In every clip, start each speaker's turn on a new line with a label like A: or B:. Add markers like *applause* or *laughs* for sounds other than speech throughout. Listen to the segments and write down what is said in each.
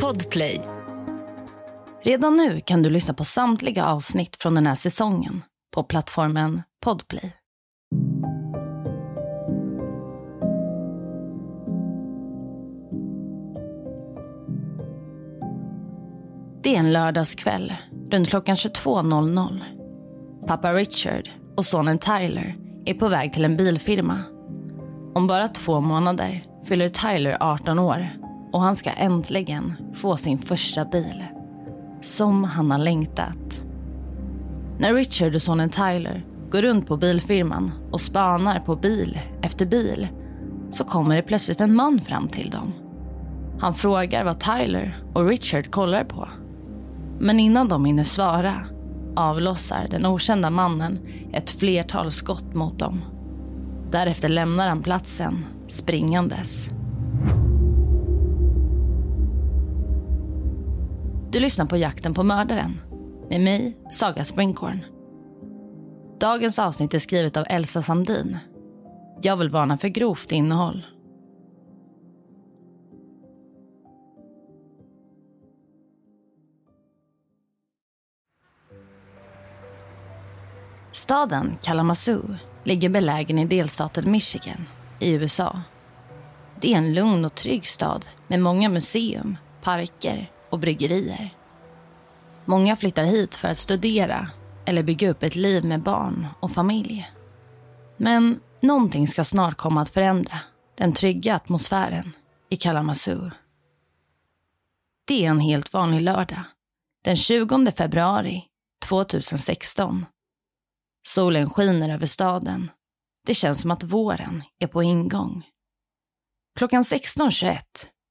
A: Podplay. Redan nu kan du lyssna på samtliga avsnitt från den här säsongen på plattformen Podplay. Det är en lördagskväll runt klockan 22.00. Pappa Richard och sonen Tyler är på väg till en bilfirma. Om bara två månader fyller Tyler 18 år och han ska äntligen få sin första bil. Som han har längtat. När Richard och sonen Tyler går runt på bilfirman och spanar på bil efter bil så kommer det plötsligt en man fram till dem. Han frågar vad Tyler och Richard kollar på. Men innan de hinner svara avlossar den okända mannen ett flertal skott mot dem. Därefter lämnar han platsen springandes. Du lyssnar på Jakten på mördaren med mig, Saga Springhorn. Dagens avsnitt är skrivet av Elsa Sandin. Jag vill varna för grovt innehåll. Staden Kalamazoo ligger belägen i delstaten Michigan i USA. Det är en lugn och trygg stad med många museum, parker och bryggerier. Många flyttar hit för att studera eller bygga upp ett liv med barn och familj. Men någonting ska snart komma att förändra den trygga atmosfären i Kalamazoo. Det är en helt vanlig lördag, den 20 februari 2016. Solen skiner över staden. Det känns som att våren är på ingång. Klockan 16.21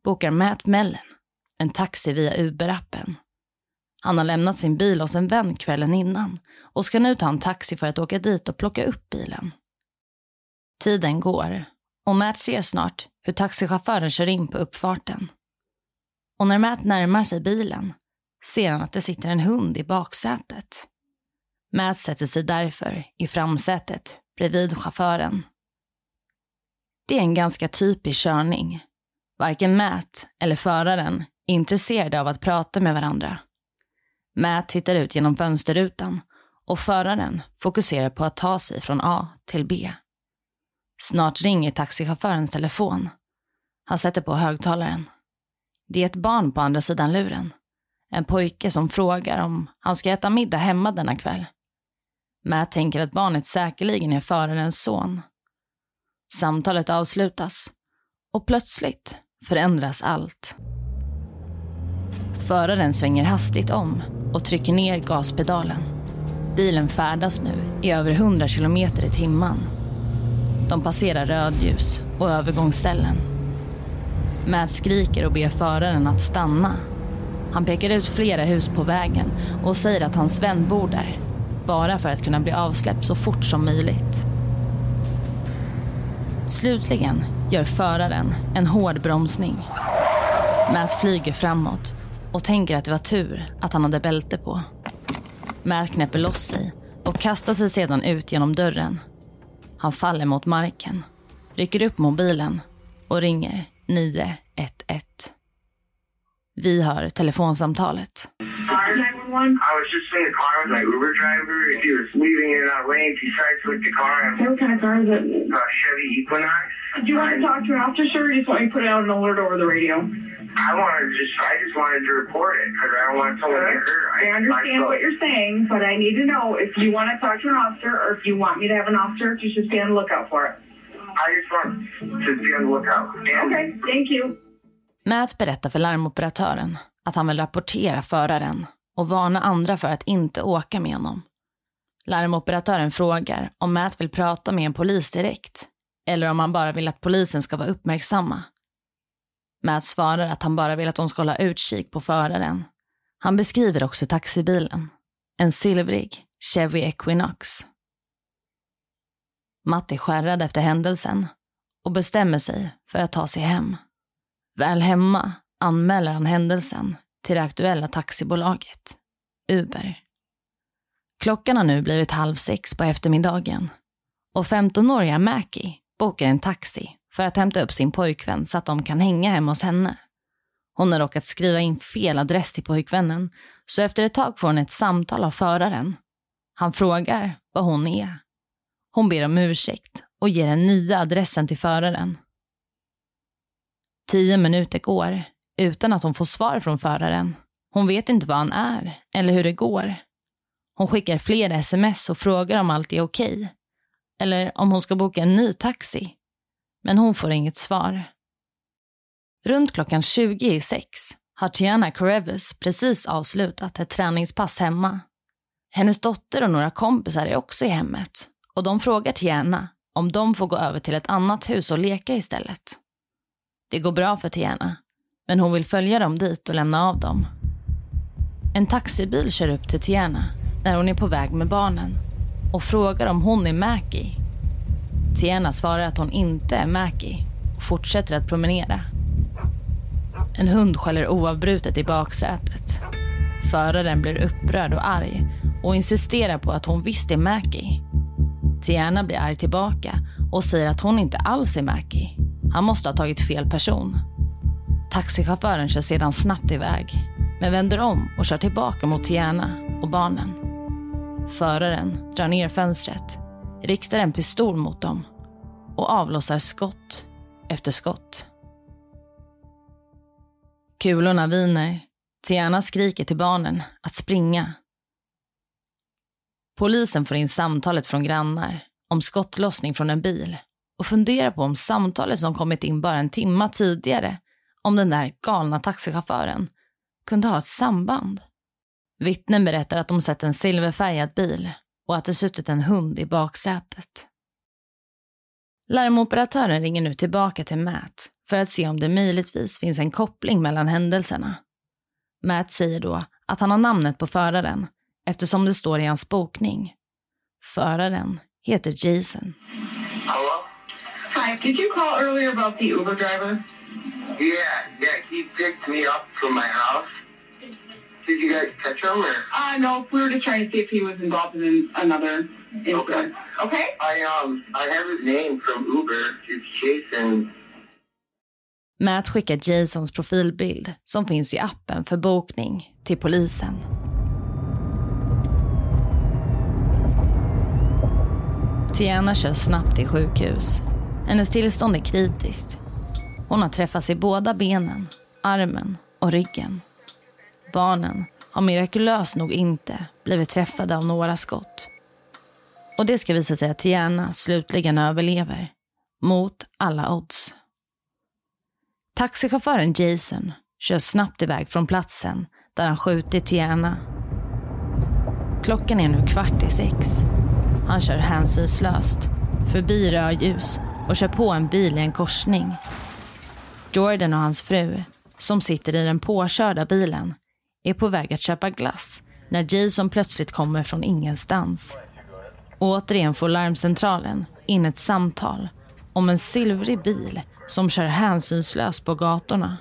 A: bokar Matt Mellen en taxi via Uber-appen. Han har lämnat sin bil hos en vän kvällen innan och ska nu ta en taxi för att åka dit och plocka upp bilen. Tiden går och Matt ser snart hur taxichauffören kör in på uppfarten. Och när Matt närmar sig bilen ser han att det sitter en hund i baksätet. Matt sätter sig därför i framsätet bredvid chauffören. Det är en ganska typisk körning. Varken Matt eller föraren intresserade av att prata med varandra. Matt tittar ut genom fönsterrutan och föraren fokuserar på att ta sig från A till B. Snart ringer taxichaufförens telefon. Han sätter på högtalaren. Det är ett barn på andra sidan luren. En pojke som frågar om han ska äta middag hemma denna kväll. Matt tänker att barnet säkerligen är förarens son. Samtalet avslutas och plötsligt förändras allt. Föraren svänger hastigt om och trycker ner gaspedalen. Bilen färdas nu i över 100 kilometer i timmen. De passerar rödljus och övergångsställen. Matt skriker och ber föraren att stanna. Han pekar ut flera hus på vägen och säger att hans vän bor där bara för att kunna bli avsläppt så fort som möjligt. Slutligen gör föraren en hård bromsning. Matt flyger framåt och tänker att det var tur att han hade bälte på. Matt knäpper loss sig och kastar sig sedan ut genom dörren. Han faller mot marken, rycker upp mobilen och ringer 911. Vi hör telefonsamtalet.
B: I was just in the car with my Uber driver. He was leaving in a lane. He sideswiped the car.
C: What kind of car is it?
B: uh, Chevy Equinox.
C: Do you want to talk to an officer, or you just want me to put out an alert over the radio?
B: I wanted to just, I just wanted to report it because I don't want someone to get hurt.
C: I understand what you're saying, but I need to know if you want to talk to an officer or if you want me to have an officer to just be on the lookout for it.
B: I just want to be on the lookout. And
C: Okay, thank you.
A: Matt berättar för larmoperatören att han vill rapportera föraren och varna andra för att inte åka med honom. Larmoperatören frågar om Matt vill prata med en polis direkt eller om han bara vill att polisen ska vara uppmärksamma. Matt svarar att han bara vill att de ska hålla utkik på föraren. Han beskriver också taxibilen. En silvrig Chevy Equinox. Matt är skärrad efter händelsen och bestämmer sig för att ta sig hem. Väl hemma anmäler han händelsen till det aktuella taxibolaget, Uber. Klockan har nu blivit halv sex på eftermiddagen och 15-åriga Mackie bokar en taxi för att hämta upp sin pojkvän så att de kan hänga hemma hos henne. Hon har råkat skriva in fel adress till pojkvännen, så efter ett tag får hon ett samtal av föraren. Han frågar vad hon är. Hon ber om ursäkt och ger den nya adressen till föraren. Tio minuter går utan att hon får svar från föraren. Hon vet inte vad han är eller hur det går. Hon skickar flera sms och frågar om allt är okej. Eller om hon ska boka en ny taxi. Men hon får inget svar. Runt klockan 20 i sex har Tiana Karevus precis avslutat ett träningspass hemma. Hennes dotter och några kompisar är också i hemmet och de frågar Tiana om de får gå över till ett annat hus och leka istället. Det går bra för Tiana, men hon vill följa dem dit och lämna av dem. En taxibil kör upp till Tiana när hon är på väg med barnen och frågar om hon är Mackie. Tiena svarar att hon inte är Mackie och fortsätter att promenera. En hund skäller oavbrutet i baksätet. Föraren blir upprörd och arg och insisterar på att hon visst är Mackie. Tiana blir arg tillbaka och säger att hon inte alls är Mackie. Han måste ha tagit fel person. Taxichauffören kör sedan snabbt iväg, men vänder om och kör tillbaka mot Tiana och barnen. Föraren drar ner fönstret, riktar en pistol mot dem och avlossar skott efter skott. Kulorna viner. Tiana skriker till barnen att springa. Polisen får in samtalet från grannar om skottlossning från en bil och funderar på om samtalet som kommit in bara en timma tidigare om den där galna taxichauffören kunde ha ett samband. Vittnen berättar att de sett en silverfärgad bil och att det suttit en hund i baksätet. Larmoperatören ringer nu tillbaka till Matt för att se om det möjligtvis finns en koppling mellan händelserna. Matt säger då att han har namnet på föraren eftersom det står i hans bokning. Föraren heter Jason.
B: Hello?
D: Hi, did you call earlier about the Uber driver?
B: Yeah, yeah, he picked me up from my house. Did you guys catch him or?
D: Uh, no, we were just trying to see if he was involved in another incident. Okay.
B: I um I have his name from Uber. It's Jason.
A: Matt skickar Jasons profilbild, som finns i appen för bokning, till polisen. Tiana kör snabbt till sjukhus. Hennes tillstånd är kritiskt. Hon har träffats i båda benen, armen och ryggen. Barnen har mirakulöst nog inte blivit träffade av några skott. Och det ska visa sig att Tiana slutligen överlever. Mot alla odds. Taxichauffören Jason kör snabbt iväg från platsen där han skjutit Tiana. Klockan är nu kvart i sex. Han kör hänsynslöst, förbi rödljus och kör på en bil i en korsning. Jordan och hans fru, som sitter i den påkörda bilen, är på väg att köpa glass när Jason plötsligt kommer från ingenstans. Återigen får larmcentralen in ett samtal om en silvrig bil som kör hänsynslöst på gatorna.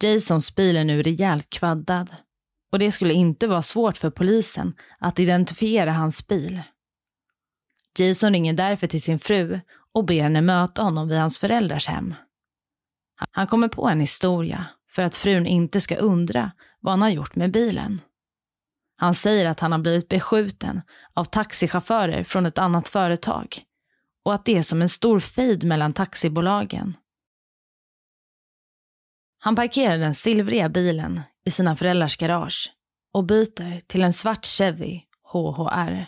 A: Jasons bil är nu rejält kvaddad och det skulle inte vara svårt för polisen att identifiera hans bil. Jason ringer därför till sin fru och ber henne möta honom vid hans föräldrars hem. Han kommer på en historia för att frun inte ska undra vad han har gjort med bilen. Han säger att han har blivit beskjuten av taxichaufförer från ett annat företag och att det är som en stor fejd mellan taxibolagen. Han parkerar den silvriga bilen i sina föräldrars garage och byter till en svart Chevy HHR.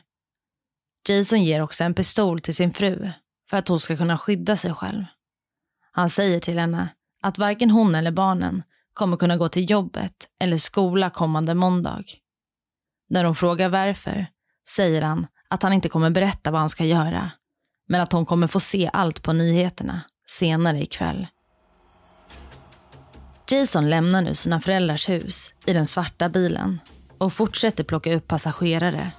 A: Jason ger också en pistol till sin fru för att hon ska kunna skydda sig själv. Han säger till henne att varken hon eller barnen kommer kunna gå till jobbet eller skola kommande måndag. När hon frågar varför säger han att han inte kommer berätta vad han ska göra, men att hon kommer få se allt på nyheterna senare ikväll. Jason lämnar nu sina föräldrars hus i den svarta bilen och fortsätter plocka upp passagerare.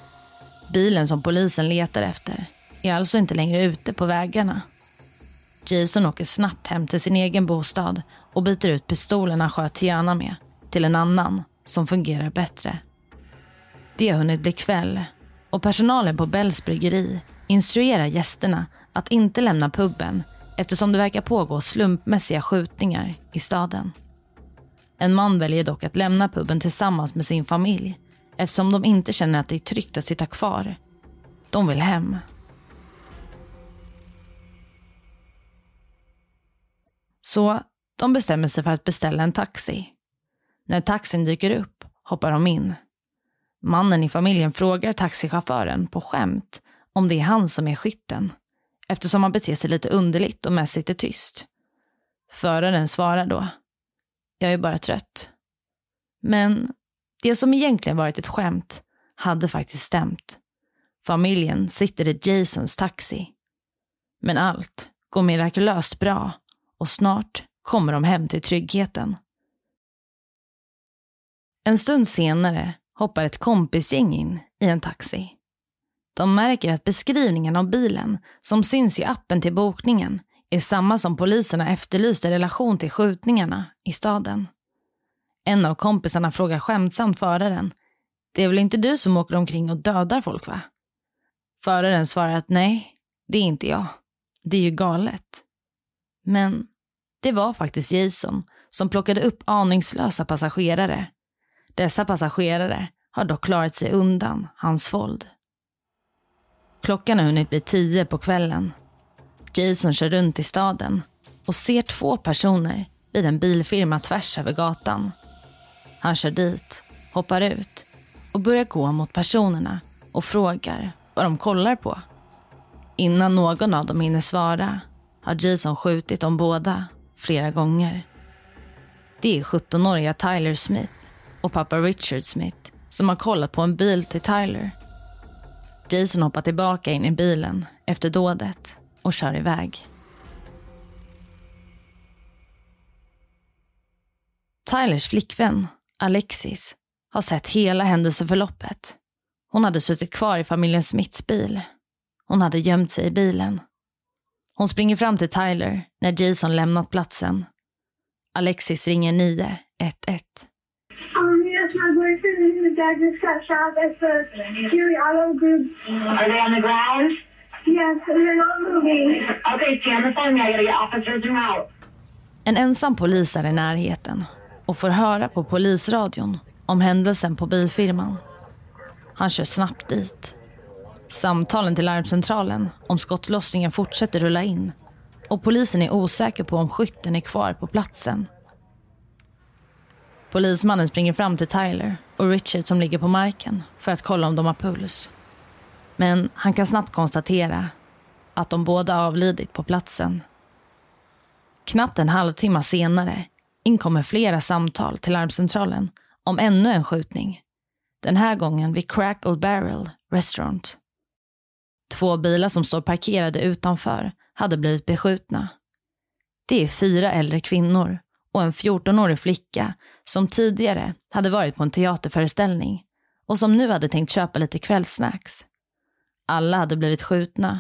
A: Bilen som polisen letar efter är alltså inte längre ute på vägarna. Jason åker snabbt hem till sin egen bostad och byter ut pistolen han sköt Tiana med till en annan som fungerar bättre. Det har hunnit bli kväll och personalen på Bells bryggeri instruerar gästerna att inte lämna puben eftersom det verkar pågå slumpmässiga skjutningar i staden. En man väljer dock att lämna puben tillsammans med sin familj eftersom de inte känner att det är tryggt att sitta kvar. De vill hem. Så de bestämmer sig för att beställa en taxi. När taxin dyker upp hoppar de in. Mannen i familjen frågar taxichauffören på skämt om det är han som är skytten eftersom han beter sig lite underligt och mest sitter tyst. Föraren svarar då. Jag är bara trött. Men det som egentligen varit ett skämt hade faktiskt stämt. Familjen sitter i Jasons taxi. Men allt går mirakulöst bra och snart kommer de hem till tryggheten. En stund senare hoppar ett kompisgäng in i en taxi. De märker att beskrivningen av bilen som syns i appen till bokningen är samma som poliserna efterlyst i relation till skjutningarna i staden. En av kompisarna frågar skämtsamt föraren. Det är väl inte du som åker omkring och dödar folk va? Föraren svarar att nej, det är inte jag. Det är ju galet. Men det var faktiskt Jason som plockade upp aningslösa passagerare. Dessa passagerare har dock klarat sig undan hans våld. Klockan har hunnit bli tio på kvällen. Jason kör runt i staden och ser två personer vid en bilfirma tvärs över gatan. Han kör dit, hoppar ut och börjar gå mot personerna och frågar vad de kollar på. Innan någon av dem hinner svara har Jason skjutit dem båda flera gånger. Det är 17-åriga Tyler Smith och pappa Richard Smith som har kollat på en bil till Tyler. Jason hoppar tillbaka in i bilen efter dådet och kör iväg. Tylers flickvän, Alexis, har sett hela händelseförloppet. Hon hade suttit kvar i familjen Smiths bil. Hon hade gömt sig i bilen. Hon springer fram till Tyler när Jason lämnat platsen. Alexis ringer 911.
E: Um, yes, my boyfriend and his dad just got shot at the Auto Group.
C: Are they on the ground?
E: Yes, they're not moving.
C: Okay, the phone. I gotta get officers. En
A: ensam polis är i närheten och får höra på polisradion om händelsen på bilfirman. Han kör snabbt dit. Samtalen till larmcentralen om skottlossningen fortsätter rulla in och polisen är osäker på om skytten är kvar på platsen. Polismannen springer fram till Tyler och Richard som ligger på marken för att kolla om de har puls. Men han kan snabbt konstatera att de båda avlidit på platsen. Knappt en halvtimme senare inkommer flera samtal till larmcentralen om ännu en skjutning. Den här gången vid Crackle Barrel Restaurant. Två bilar som står parkerade utanför hade blivit beskjutna. Det är fyra äldre kvinnor och en 14-årig flicka som tidigare hade varit på en teaterföreställning och som nu hade tänkt köpa lite kvällsnacks. Alla hade blivit skjutna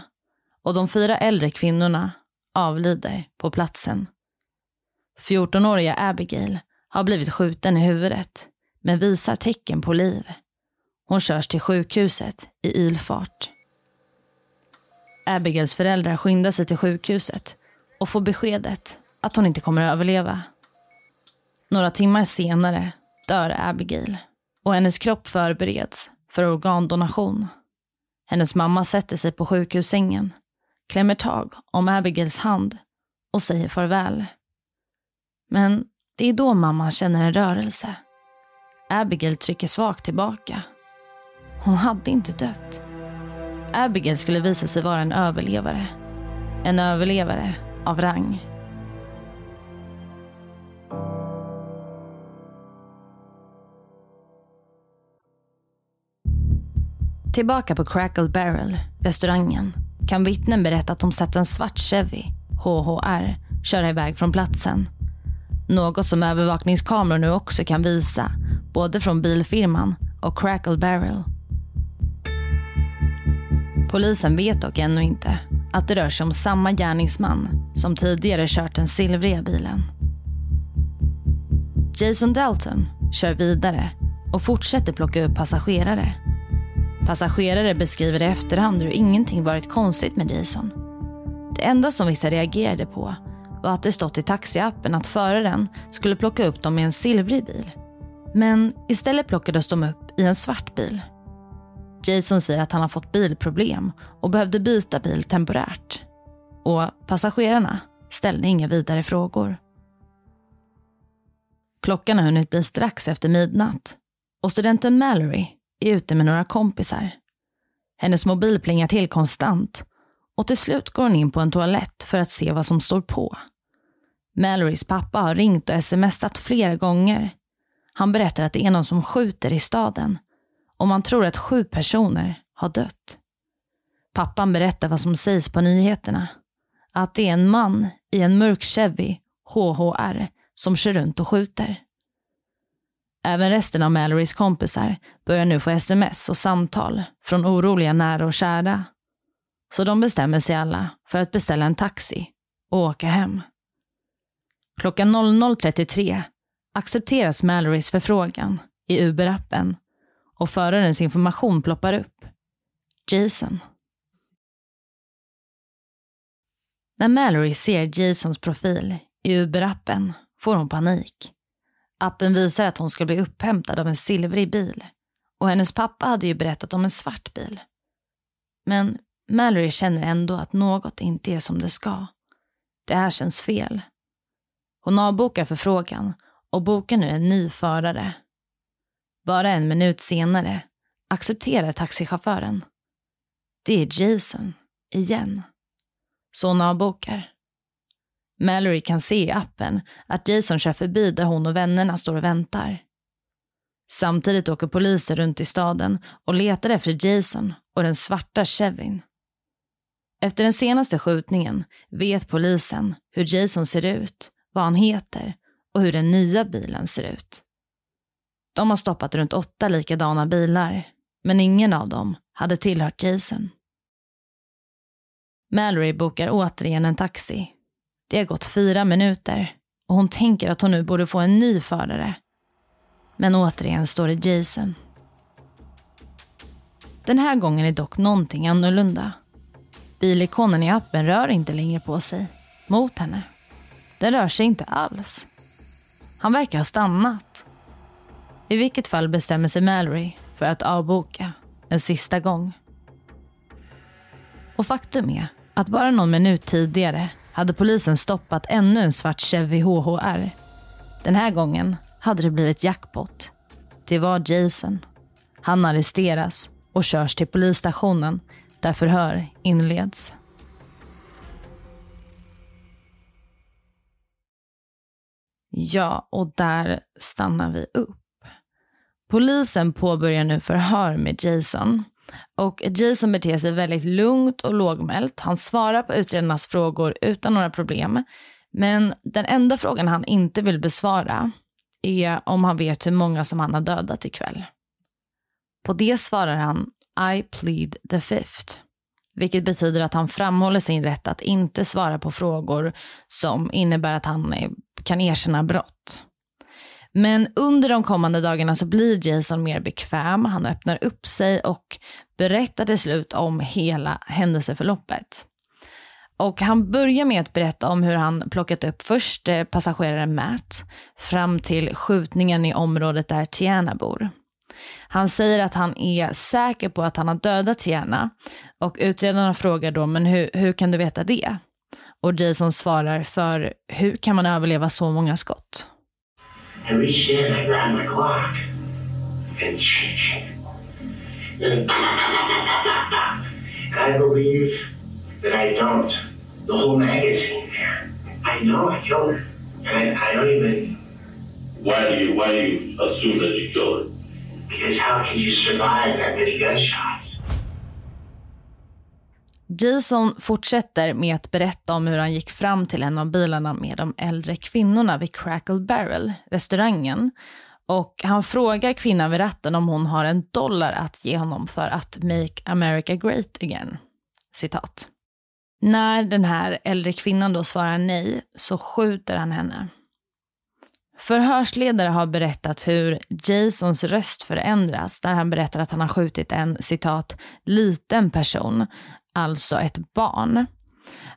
A: och de fyra äldre kvinnorna avlider på platsen. 14-åriga Abigail har blivit skjuten i huvudet men visar tecken på liv. Hon körs till sjukhuset i ilfart. Abigails föräldrar skyndar sig till sjukhuset och får beskedet att hon inte kommer att överleva. Några timmar senare dör Abigail och hennes kropp förbereds för organdonation. Hennes mamma sätter sig på sjukhussängen, klämmer tag om Abigails hand och säger farväl. Men det är då mamma känner en rörelse. Abigail trycker svagt tillbaka. Hon hade inte dött. Abigail skulle visa sig vara en överlevare. En överlevare av rang. Tillbaka på Crackle Barrel, restaurangen, kan vittnen berätta att de sett en svart Chevy, HHR, köra iväg från platsen. Något som övervakningskameror nu också kan visa, både från bilfirman och Crackle Barrel. Polisen vet dock ännu inte att det rör sig om samma gärningsman som tidigare kört den silvriga bilen. Jason Dalton kör vidare och fortsätter plocka upp passagerare. Passagerare beskriver i efterhand hur ingenting varit konstigt med Jason. Det enda som vissa reagerade på var att det stått i taxiappen att föraren skulle plocka upp dem i en silvrig bil. Men istället plockades de upp i en svart bil. Jason säger att han har fått bilproblem och behövde byta bil temporärt. Och passagerarna ställde inga vidare frågor. Klockan har hunnit bli strax efter midnatt och studenten Mallory är ute med några kompisar. Hennes mobil plingar till konstant och till slut går hon in på en toalett för att se vad som står på. Mallorys pappa har ringt och smsat flera gånger. Han berättar att det är någon som skjuter i staden och man tror att sju personer har dött. Pappan berättar vad som sägs på nyheterna. Att det är en man i en mörk Chevy HHR som kör runt och skjuter. Även resten av Mallorys kompisar börjar nu få sms och samtal från oroliga nära och kära. Så de bestämmer sig alla för att beställa en taxi och åka hem. Klockan 00.33 accepteras Mallorys förfrågan i Uber-appen och förarens information ploppar upp. Jason. När Mallory ser Jasons profil i Uber-appen får hon panik. Appen visar att hon ska bli upphämtad av en silvrig bil och hennes pappa hade ju berättat om en svart bil. Men Mallory känner ändå att något inte är som det ska. Det här känns fel. Hon avbokar förfrågan och bokar nu en ny förare. Bara en minut senare accepterar taxichauffören. Det är Jason, igen. Så hon avbokar. Mallory kan se i appen att Jason kör förbi där hon och vännerna står och väntar. Samtidigt åker poliser runt i staden och letar efter Jason och den svarta Chevin. Efter den senaste skjutningen vet polisen hur Jason ser ut, vad han heter och hur den nya bilen ser ut. De har stoppat runt åtta likadana bilar, men ingen av dem hade tillhört Jason. Mallory bokar återigen en taxi det har gått fyra minuter och hon tänker att hon nu borde få en ny förare. Men återigen står det Jason. Den här gången är dock någonting annorlunda. Bilikonen i appen rör inte längre på sig mot henne. Den rör sig inte alls. Han verkar ha stannat. I vilket fall bestämmer sig Mallory för att avboka en sista gång. Och faktum är att bara någon minut tidigare hade polisen stoppat ännu en svart Chevy HHR. Den här gången hade det blivit jackpot. Det var Jason. Han arresteras och körs till polisstationen där förhör inleds. Ja, och där stannar vi upp. Polisen påbörjar nu förhör med Jason och Jason beter sig väldigt lugnt och lågmält. Han svarar på utredarnas frågor utan några problem. Men den enda frågan han inte vill besvara är om han vet hur många som han har dödat ikväll. På det svarar han I plead the fifth. Vilket betyder att han framhåller sin rätt att inte svara på frågor som innebär att han kan erkänna brott. Men under de kommande dagarna så blir Jason mer bekväm. Han öppnar upp sig och berättar till slut om hela händelseförloppet. Och han börjar med att berätta om hur han plockat upp först eh, passageraren Matt fram till skjutningen i området där Tiana bor. Han säger att han är säker på att han har dödat Tiana och utredarna frågar då, men hur, hur kan du veta det? Och Jason svarar, för hur kan man överleva så många skott?
B: I reached in, I grabbed my Glock, and shit. And *laughs* I believe that I don't. The whole magazine there. I know I killed her. And I, I don't even.
F: Why do you why do you assume that you killed her?
B: Because how can you survive that many gunshots?
A: Jason fortsätter med att berätta om hur han gick fram till en av bilarna med de äldre kvinnorna vid Crackle Barrel, restaurangen. Och han frågar kvinnan vid ratten om hon har en dollar att ge honom för att make America great again. Citat. När den här äldre kvinnan då svarar nej så skjuter han henne. Förhörsledare har berättat hur Jasons röst förändras där han berättar att han har skjutit en citat liten person alltså ett barn.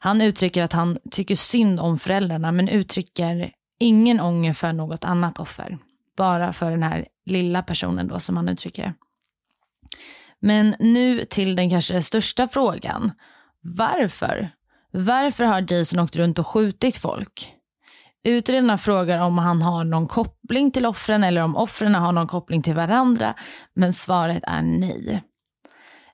A: Han uttrycker att han tycker synd om föräldrarna men uttrycker ingen ånger för något annat offer. Bara för den här lilla personen då som han uttrycker det. Men nu till den kanske största frågan. Varför? Varför har Jason åkt runt och skjutit folk? Utredarna frågar om han har någon koppling till offren eller om offren har någon koppling till varandra, men svaret är nej.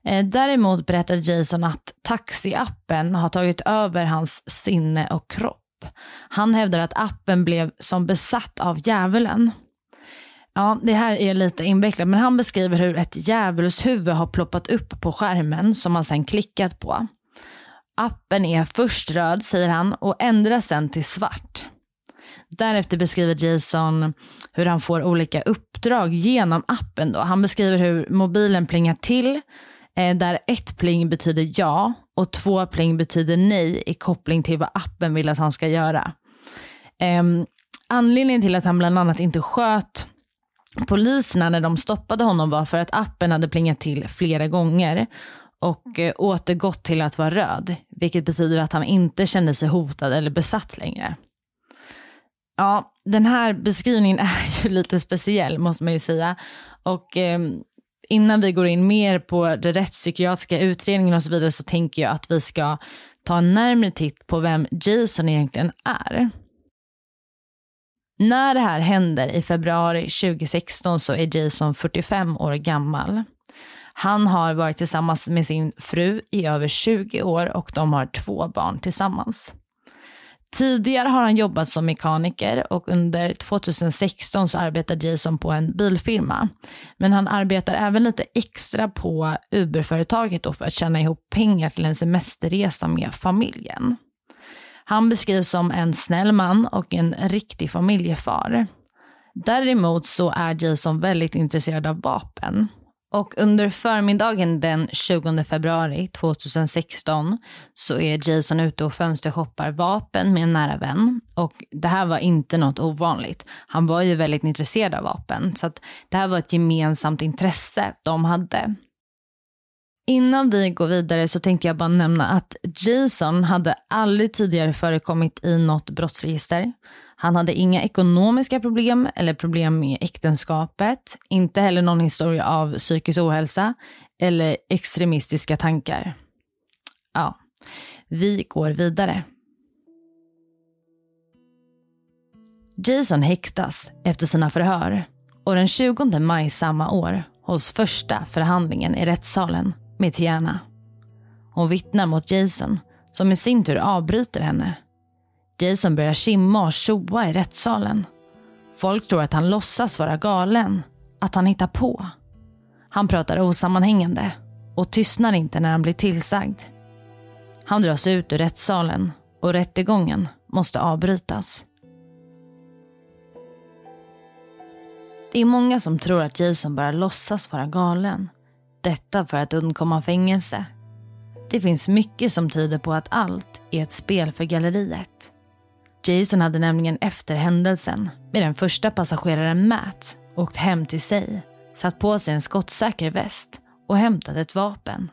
A: Eh, däremot berättar Jason att taxiappen har tagit över hans sinne och kropp. Han hävdar att appen blev som besatt av djävulen. Ja, det här är lite invecklat, men han beskriver hur ett djävulshuvud har ploppat upp på skärmen som han sen klickat på. Appen är först röd, säger han, och ändras sen till svart. Därefter beskriver Jason hur han får olika uppdrag genom appen. Då. Han beskriver hur mobilen plingar till, Eh, där ett pling betyder ja och två pling betyder nej i koppling till vad appen vill att han ska göra. Ehm, anledningen till att han bland annat inte sköt poliserna när de stoppade honom var för att appen hade plingat till flera gånger och eh, återgått till att vara röd, vilket betyder att han inte kände sig hotad eller besatt längre. Ja, den här beskrivningen *laughs* är ju lite speciell måste man ju säga. Och eh, innan vi går in mer på det rättspsykiatriska utredningen och så vidare så tänker jag att vi ska ta en närmare titt på vem Jason egentligen är. När det här händer i februari 2016 så är Jason 45 år gammal. Han har varit tillsammans med sin fru i över 20 år och de har två barn tillsammans. Tidigare har han jobbat som mekaniker och under 2016 så arbetar Jason på en bilfirma. Men han arbetar även lite extra på Uber-företaget för att tjäna ihop pengar till en semesterresa med familjen. Han beskrivs som en snäll man och en riktig familjefar. Däremot så är Jason väldigt intresserad av vapen. Och under förmiddagen den 20 februari 2016 så är Jason ute och fönstershoppar vapen med en nära vän. Och det här var inte något ovanligt. Han var ju väldigt intresserad av vapen. Så att det här var ett gemensamt intresse de hade. Innan vi går vidare så tänkte jag bara nämna att Jason hade aldrig tidigare förekommit i något brottsregister. Han hade inga ekonomiska problem eller problem med äktenskapet, inte heller någon historia av psykisk ohälsa eller extremistiska tankar. Ja, vi går vidare. Jason häktas efter sina förhör och den 20 maj samma år hålls första förhandlingen i rättssalen med Tiana. Hon vittnar mot Jason som i sin tur avbryter henne Jason börjar simma och tjoa i rättssalen. Folk tror att han låtsas vara galen, att han hittar på. Han pratar osammanhängande och tystnar inte när han blir tillsagd. Han dras ut ur rättssalen och rättegången måste avbrytas. Det är många som tror att Jason bara låtsas vara galen. Detta för att undkomma fängelse. Det finns mycket som tyder på att allt är ett spel för galleriet. Jason hade nämligen efter händelsen med den första passageraren Matt åkt hem till sig, satt på sig en skottsäker väst och hämtat ett vapen.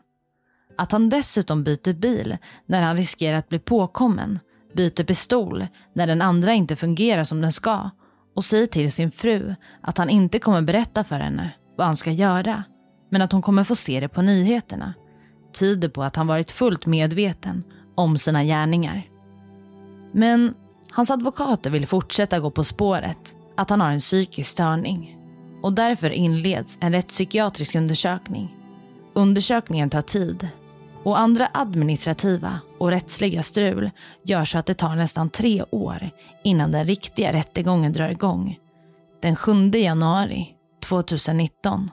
A: Att han dessutom byter bil när han riskerar att bli påkommen, byter pistol när den andra inte fungerar som den ska och säger till sin fru att han inte kommer berätta för henne vad han ska göra, men att hon kommer få se det på nyheterna, tyder på att han varit fullt medveten om sina gärningar. Men Hans advokater vill fortsätta gå på spåret att han har en psykisk störning och därför inleds en rättspsykiatrisk undersökning. Undersökningen tar tid och andra administrativa och rättsliga strul gör så att det tar nästan tre år innan den riktiga rättegången drar igång. Den 7 januari 2019.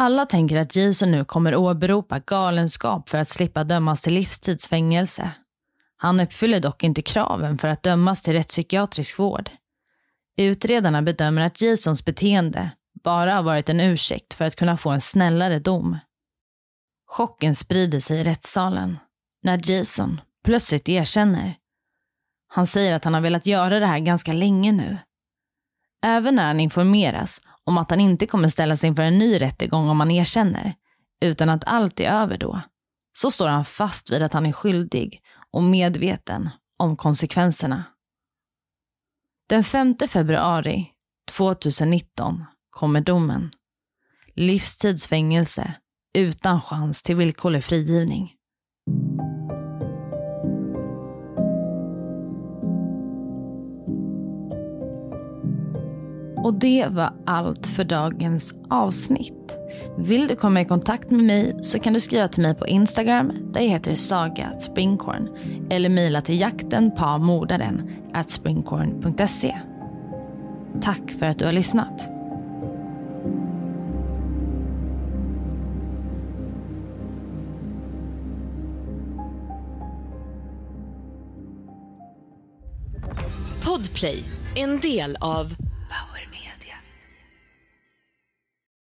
A: Alla tänker att Jason nu kommer åberopa galenskap för att slippa dömas till livstidsfängelse. Han uppfyller dock inte kraven för att dömas till rättspsykiatrisk vård. Utredarna bedömer att Jasons beteende bara har varit en ursäkt för att kunna få en snällare dom. Chocken sprider sig i rättssalen när Jason plötsligt erkänner. Han säger att han har velat göra det här ganska länge nu. Även när han informeras om att han inte kommer ställas inför en ny rättegång om han erkänner, utan att allt är över då, så står han fast vid att han är skyldig och medveten om konsekvenserna. Den 5 februari 2019 kommer domen. Livstidsfängelse utan chans till villkorlig frigivning. Och det var allt för dagens avsnitt. Vill du komma i kontakt med mig så kan du skriva till mig på Instagram där jag heter Saga Springkorn eller mejla till jakten på mordaren at springkorn.se. Tack för att du har lyssnat.
G: Podplay, en del av